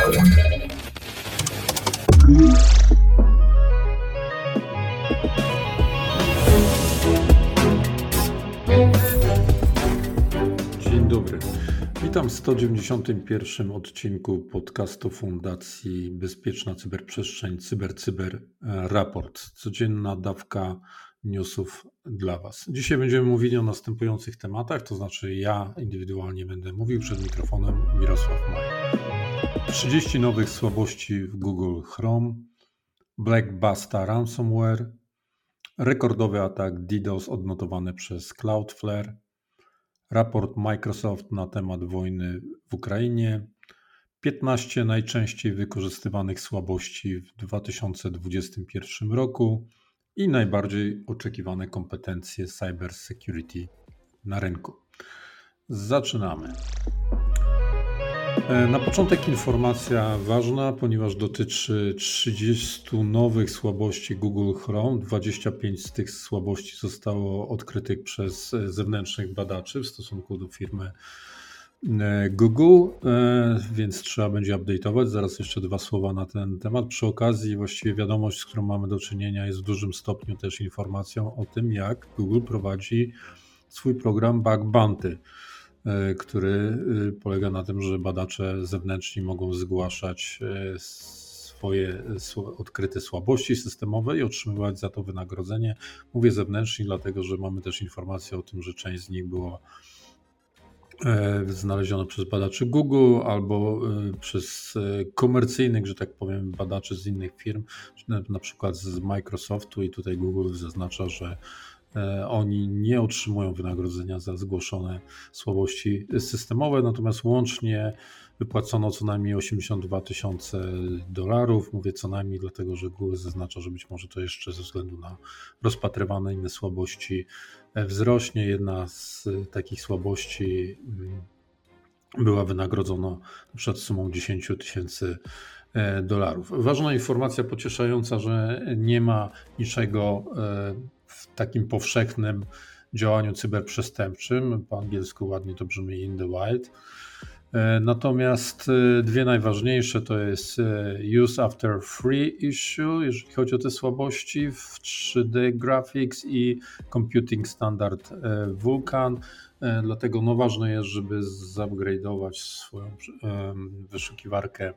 Dzień dobry. Witam w 191 odcinku podcastu Fundacji Bezpieczna Cyberprzestrzeń CyberCyber Cyber Raport. Codzienna dawka newsów dla Was. Dzisiaj będziemy mówili o następujących tematach, to znaczy ja indywidualnie będę mówił przed mikrofonem Mirosław Maj. 30 nowych słabości w Google Chrome, Black Basta ransomware, rekordowy atak DDoS odnotowany przez Cloudflare, raport Microsoft na temat wojny w Ukrainie, 15 najczęściej wykorzystywanych słabości w 2021 roku i najbardziej oczekiwane kompetencje cybersecurity na rynku. Zaczynamy. E, na początek informacja ważna, ponieważ dotyczy 30 nowych słabości Google Chrome. 25 z tych słabości zostało odkrytych przez zewnętrznych badaczy w stosunku do firmy Google, e, więc trzeba będzie update'ować. Zaraz jeszcze dwa słowa na ten temat. Przy okazji, właściwie wiadomość, z którą mamy do czynienia, jest w dużym stopniu też informacją o tym, jak Google prowadzi swój program Bug Bounty E, który e, polega na tym, że badacze zewnętrzni mogą zgłaszać e, swoje odkryte słabości systemowe i otrzymywać za to wynagrodzenie. Mówię zewnętrzni, dlatego że mamy też informację o tym, że część z nich była znaleziona przez badaczy Google albo przez komercyjnych, że tak powiem, badaczy z innych firm, na przykład z Microsoftu i tutaj Google zaznacza, że E, oni nie otrzymują wynagrodzenia za zgłoszone słabości systemowe, natomiast łącznie wypłacono co najmniej 82 tysiące dolarów. Mówię co najmniej, dlatego że Google zaznacza, że być może to jeszcze ze względu na rozpatrywane inne słabości e, wzrośnie. Jedna z takich słabości mm, była wynagrodzona na przykład sumą 10 tysięcy e, dolarów. Ważna informacja pocieszająca, że nie ma niczego w takim powszechnym działaniu cyberprzestępczym. Po angielsku ładnie to brzmi in the wild. E, natomiast e, dwie najważniejsze to jest e, use after free issue, jeżeli chodzi o te słabości w 3D graphics i computing standard Vulkan. Dlatego no ważne jest, żeby zupgrade'ować swoją wyszukiwarkę,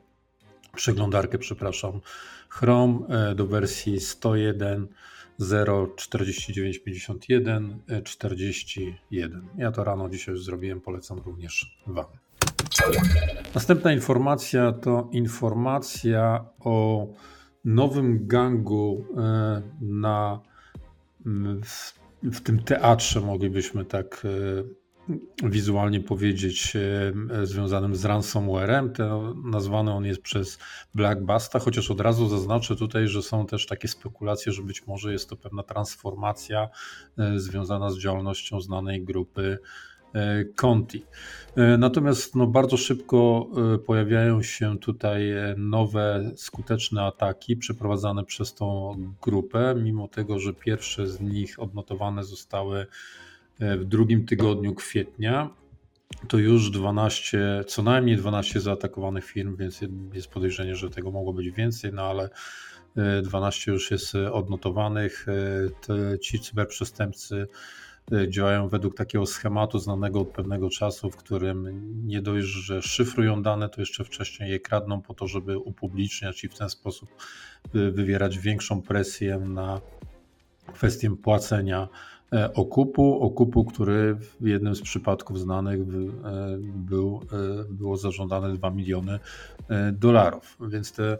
przeglądarkę, przepraszam, Chrome do wersji 101 04951 41. Ja to rano dzisiaj już zrobiłem, polecam również Wam. Następna informacja to informacja o nowym gangu e, na, w, w tym teatrze, moglibyśmy tak e, wizualnie powiedzieć, e, związanym z ransomwarem. To nazwany on jest przez Black Basta, chociaż od razu zaznaczę tutaj, że są też takie spekulacje, że być może jest to pewna transformacja związana z działalnością znanej grupy Conti. Natomiast no, bardzo szybko pojawiają się tutaj nowe skuteczne ataki przeprowadzane przez tą grupę, mimo tego, że pierwsze z nich odnotowane zostały E, w drugim tygodniu kwietnia to już 12, co najmniej 12 zaatakowanych firm, więc jest podejrzenie, że tego mogło być więcej, no ale 12 e, już jest odnotowanych. E, te, ci cyberprzestępcy działają według takiego schematu znanego od pewnego czasu, w którym nie dość, że szyfrują dane, to jeszcze wcześniej je kradną po to, żeby upubliczniać i w ten sposób wywierać większą presję na kwestię płacenia E, okupu, okupu, który w jednym z przypadków znanych e, był, e, było zażądane 2 miliony dolarów. Więc te,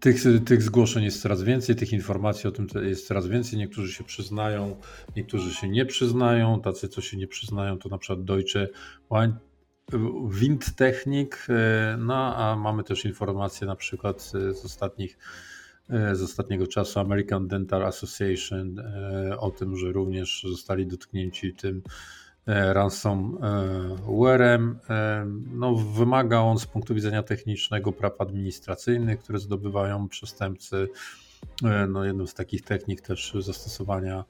tych, tych zgłoszeń jest coraz więcej, tych informacji o tym jest coraz więcej. Niektórzy się przyznają, niektórzy się nie przyznają. Tacy, co się nie przyznają, to na przykład Deutsche Windtechnik. No a mamy też informacje na przykład z ostatnich E, z ostatniego czasu American Dental Association e, o tym, że również zostali dotknięci tym e, ransomware'em. No, wymaga on z punktu widzenia technicznego praw administracyjnych, które zdobywają przestępcy. No, jedną z takich technik też zastosowania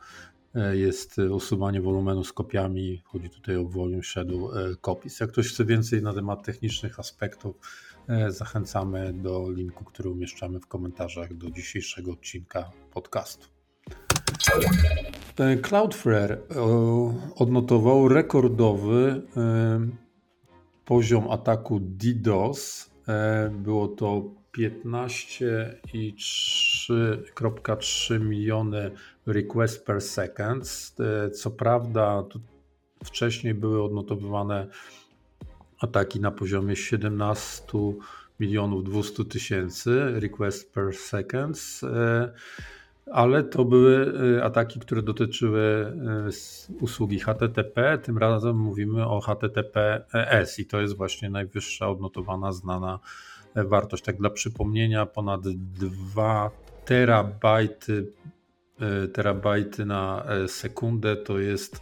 jest usuwanie wolumenu z kopiami. Chodzi tutaj o volume shadow copies. Jak ktoś chce więcej na temat technicznych aspektów, zachęcamy do linku, który umieszczamy w komentarzach do dzisiejszego odcinka podcastu. Cloudflare odnotował rekordowy poziom ataku DDoS. Było to 15,3 miliony request per second. Co prawda, wcześniej były odnotowywane ataki na poziomie 17 milionów 200 tysięcy request per second ale to były y, ataki, które dotyczyły y, usługi HTTP. Tym razem mówimy o HTTPS i to jest właśnie najwyższa odnotowana, znana e, wartość. Tak dla przypomnienia, ponad 2 terabajty, e, terabajty na e, sekundę to jest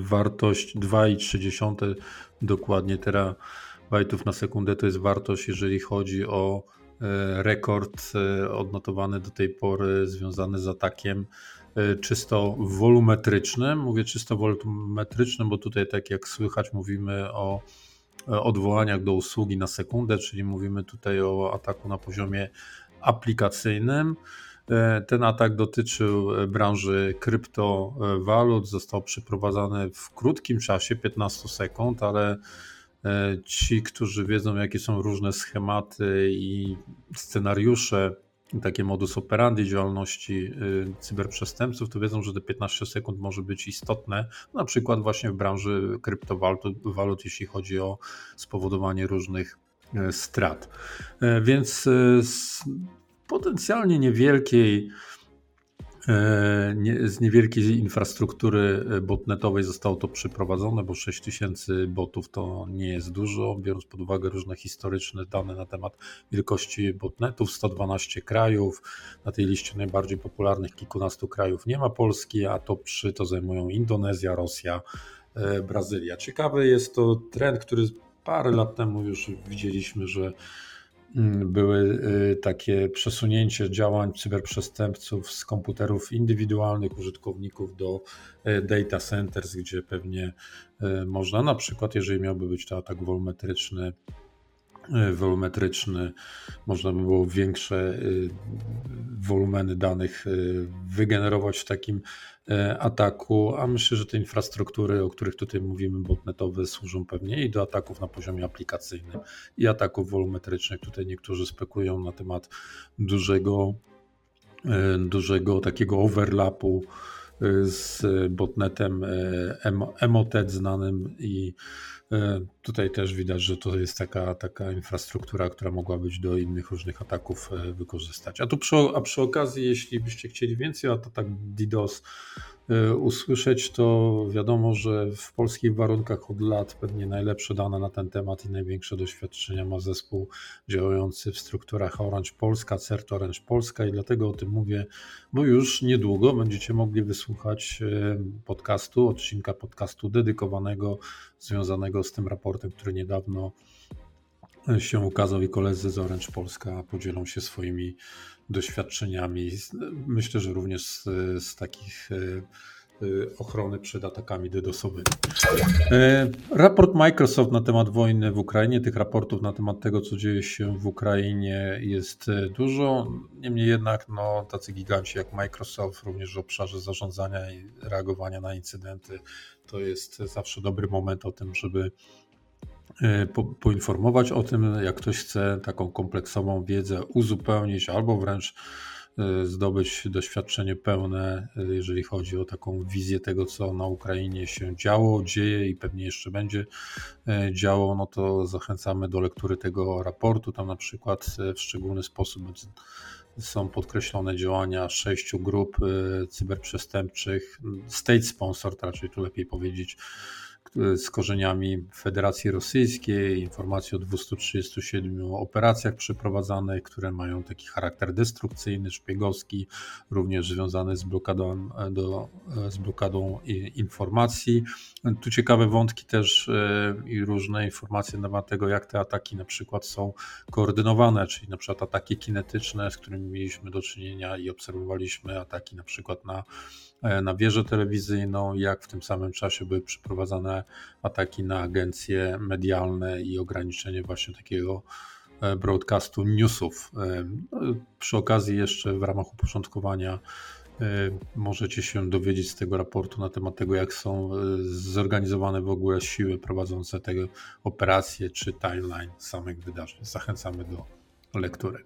wartość 2,3 dokładnie terabajtów na sekundę to jest wartość, jeżeli chodzi o E, rekord e, odnotowany do tej pory związany z atakiem e, czysto wolumetrycznym. Mówię czysto wolumetrycznym, bo tutaj, tak jak słychać, mówimy o odwołaniach do usługi na sekundę, czyli mówimy tutaj o ataku na poziomie aplikacyjnym. Ten atak dotyczył branży kryptowalut, został przeprowadzany w krótkim czasie 15 sekund, ale E, ci, którzy wiedzą, jakie są różne schematy i scenariusze, takie modus operandi działalności e, cyberprzestępców, to wiedzą, że te 15 sekund może być istotne, na przykład właśnie w branży kryptowalut, jeśli chodzi o spowodowanie różnych e, strat. Więc z potencjalnie niewielkiej E, z niewielkiej infrastruktury e, botnetowej zostało to przeprowadzone, bo 6000 botów to nie jest dużo, biorąc pod uwagę różne historyczne dane na temat wielkości botnetów. 112 krajów, na tej liście najbardziej popularnych kilkunastu krajów nie ma Polski, a top 3 to zajmują Indonezja, Rosja, e, Brazylia. Ciekawy jest to trend, który parę lat temu już widzieliśmy, że były y, takie przesunięcie działań cyberprzestępców z komputerów indywidualnych użytkowników do y, data centers, gdzie pewnie y, można. Na przykład, jeżeli miałby być to atak wolumetryczny, wolumetryczny, można by było większe wolumeny danych wygenerować w takim ataku, a myślę, że te infrastruktury, o których tutaj mówimy, botnetowe, służą pewnie i do ataków na poziomie aplikacyjnym, i ataków wolumetrycznych. Tutaj niektórzy spekulują na temat dużego, dużego takiego overlapu z botnetem Emotet znanym i E, tutaj też widać, że to jest taka, taka infrastruktura, która mogła być do innych różnych ataków e, wykorzystać. A tu przy, a przy okazji, jeśli byście chcieli więcej o atak DDoS e, usłyszeć, to wiadomo, że w polskich warunkach od lat pewnie najlepsze dane na ten temat i największe doświadczenia ma zespół działający w strukturach Orange Polska, CERT Orange Polska i dlatego o tym mówię, bo już niedługo będziecie mogli wysłuchać podcastu, odcinka podcastu dedykowanego związanego z tym raportem, który niedawno się ukazał i koledzy z Orange Polska podzielą się swoimi doświadczeniami. Myślę, że również z, z takich e, e, ochrony przed atakami DDoSowymi. E, raport Microsoft na temat wojny w Ukrainie, tych raportów na temat tego, co dzieje się w Ukrainie jest dużo. Niemniej jednak no, tacy giganci jak Microsoft również w obszarze zarządzania i reagowania na incydenty to jest zawsze dobry moment o tym, żeby po, poinformować o tym, jak ktoś chce taką kompleksową wiedzę uzupełnić albo wręcz e, zdobyć doświadczenie pełne, e, jeżeli chodzi o taką wizję tego, co na Ukrainie się działo, dzieje i pewnie jeszcze będzie działo, no to zachęcamy do lektury tego raportu. Tam na przykład w szczególny sposób są podkreślone działania sześciu grup y, cyberprzestępczych, state sponsored, raczej tu lepiej powiedzieć, z korzeniami Federacji Rosyjskiej, informacje o 237 operacjach przeprowadzanych, które mają taki charakter destrukcyjny, szpiegowski, również związany z blokadą, do, z blokadą informacji. Tu ciekawe wątki też e, i różne informacje na temat tego, jak te ataki na przykład są koordynowane, czyli na przykład ataki kinetyczne, z którymi mieliśmy do czynienia i obserwowaliśmy ataki na przykład na na wieżę telewizyjną, jak w tym samym czasie były przeprowadzane ataki na agencje medialne i ograniczenie właśnie takiego broadcastu newsów. No, przy okazji jeszcze w ramach uporządkowania możecie się dowiedzieć z tego raportu na temat tego, jak są zorganizowane w ogóle siły prowadzące te operacje czy timeline samych wydarzeń. Zachęcamy do lektury.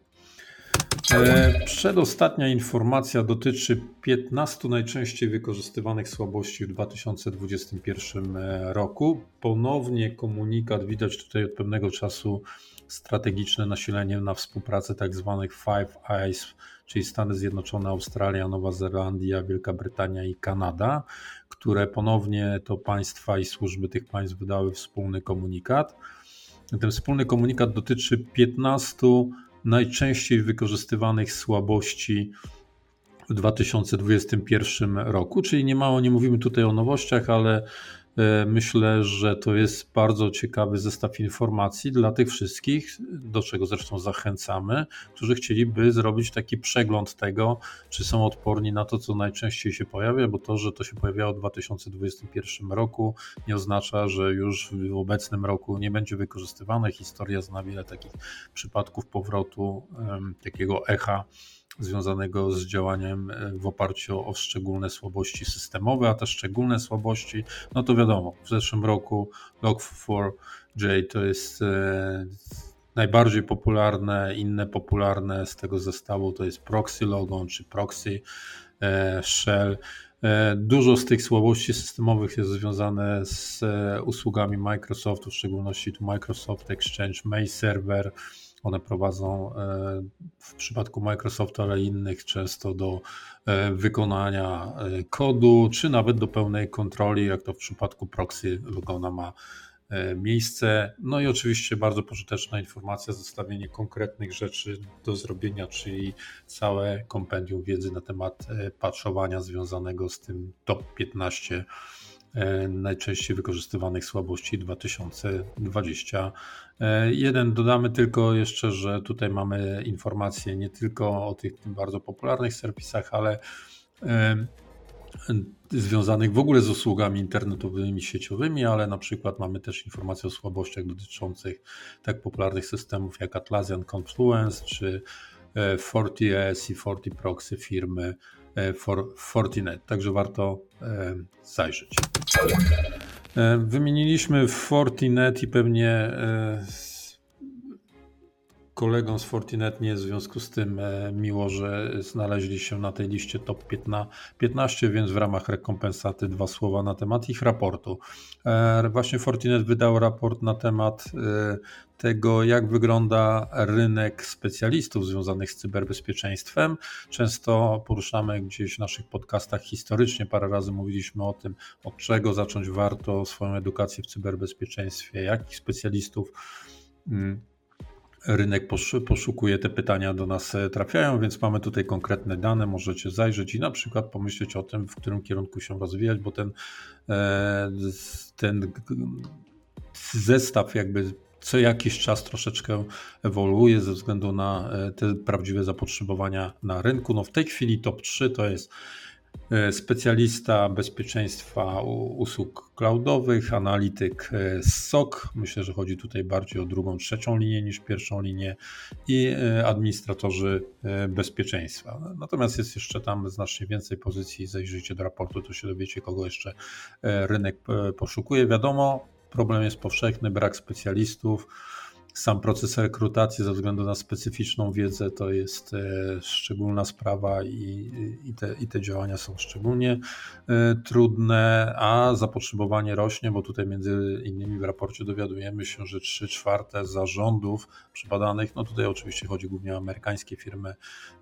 E, przedostatnia informacja dotyczy 15 najczęściej wykorzystywanych słabości w 2021 e, roku. Ponownie komunikat widać tutaj od pewnego czasu strategiczne nasilenie na współpracę tzw. Tak Five Eyes, czyli Stany Zjednoczone, Australia, Nowa Zelandia, Wielka Brytania i Kanada, które ponownie to państwa i służby tych państw wydały wspólny komunikat. Ten wspólny komunikat dotyczy 15 najczęściej wykorzystywanych słabości w 2021 roku, czyli nie mało, nie mówimy tutaj o nowościach, ale myślę, że to jest bardzo ciekawy zestaw informacji dla tych wszystkich, do czego zresztą zachęcamy, którzy chcieliby zrobić taki przegląd tego, czy są odporni na to, co najczęściej się pojawia, bo to, że to się pojawiało w 2021 roku, nie oznacza, że już w obecnym roku nie będzie wykorzystywane. Historia zna wiele takich przypadków powrotu, takiego echa związanego z działaniem e, w oparciu o szczególne słabości systemowe, a te szczególne słabości, no to wiadomo, w zeszłym roku Log4j to jest e, najbardziej popularne, inne popularne z tego zestawu to jest Proxy Logon czy Proxy e, Shell. Dużo z tych słabości systemowych jest związane z usługami Microsoftu, w szczególności tu Microsoft Exchange, Mail Server, one prowadzą e, w przypadku Microsoftu, ale innych często do e, wykonania e, kodu, czy nawet do pełnej kontroli, jak to w przypadku proxy Logona ma miejsce. No i oczywiście bardzo pożyteczna informacja, zestawienie konkretnych rzeczy do zrobienia, czyli całe kompendium wiedzy na temat patrzowania związanego z tym top 15 E, najczęściej wykorzystywanych słabości 2021. Dodamy tylko jeszcze, że tutaj mamy informacje nie tylko o tych bardzo popularnych serwisach, ale e, związanych w ogóle z usługami internetowymi, sieciowymi, ale na przykład mamy też informacje o słabościach dotyczących tak popularnych systemów jak Atlassian Confluence czy e, FortiS i FortiProxy firmy for Fortinet. Także warto zajrzeć. E, wymieniliśmy Fortinet i pewnie e, kolegom z Fortinet nie w związku z tym e, miło, że znaleźli się na tej liście top 15, więc w ramach rekompensaty dwa słowa na temat ich raportu. Właśnie Fortinet wydał raport na temat tego, jak wygląda rynek specjalistów związanych z cyberbezpieczeństwem. Często poruszamy gdzieś w naszych podcastach historycznie, parę razy mówiliśmy o tym, od czego zacząć warto swoją edukację w cyberbezpieczeństwie, jakich specjalistów mm, rynek poszukuje, te pytania do nas e, trafiają, więc mamy tutaj konkretne dane, możecie zajrzeć i na przykład pomyśleć o tym, w którym kierunku się rozwijać, bo ten, e, ten zestaw jakby co jakiś czas troszeczkę ewoluuje ze względu na e, te prawdziwe zapotrzebowania na rynku. No w tej chwili top 3 to jest specjalista bezpieczeństwa usług cloudowych, analityk e, SOC. Myślę, że chodzi tutaj bardziej o drugą, trzecią linię niż pierwszą linię i administratorzy bezpieczeństwa. Natomiast jest jeszcze tam znacznie więcej pozycji. Zajrzyjcie do raportu, to się dowiecie, kogo jeszcze rynek poszukuje. Wiadomo, Problem jest powszechny, brak specjalistów. Sam proces rekrutacji ze względu na specyficzną wiedzę to jest e, szczególna sprawa i, i, te, i te działania są szczególnie e, trudne, a zapotrzebowanie rośnie, bo tutaj między innymi w raporcie dowiadujemy się, że 3 czwarte zarządów przybadanych, no tutaj oczywiście chodzi głównie o amerykańskie firmy,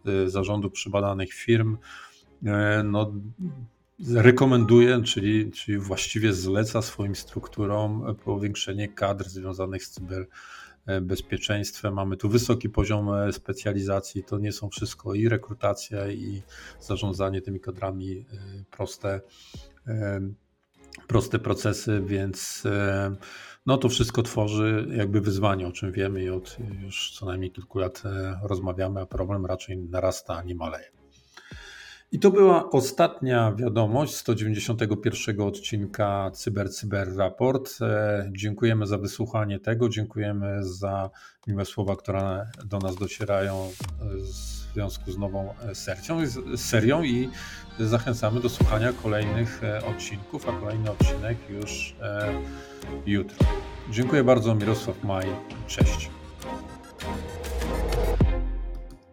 e, zarządów przybadanych firm, no rekomenduje, czyli, czyli właściwie zleca swoim strukturom powiększenie kadr związanych z cyberbezpieczeństwem. Mamy tu wysoki poziom specjalizacji. To nie są wszystko i rekrutacja, i zarządzanie tymi kadrami e, proste, e, proste procesy, więc e, no to wszystko tworzy jakby wyzwanie, o czym wiemy i od już co najmniej kilku lat rozmawiamy, a problem raczej narasta, a nie maleje. I to była ostatnia wiadomość 191 odcinka Cyber Cyber Raport. E, dziękujemy za wysłuchanie tego, dziękujemy za miłe słowa, które do nas docierają w związku z nową serią, serią i zachęcamy do słuchania kolejnych e, odcinków, a kolejny odcinek już e, jutro. Dziękuję bardzo, Mirosław Maj. Cześć.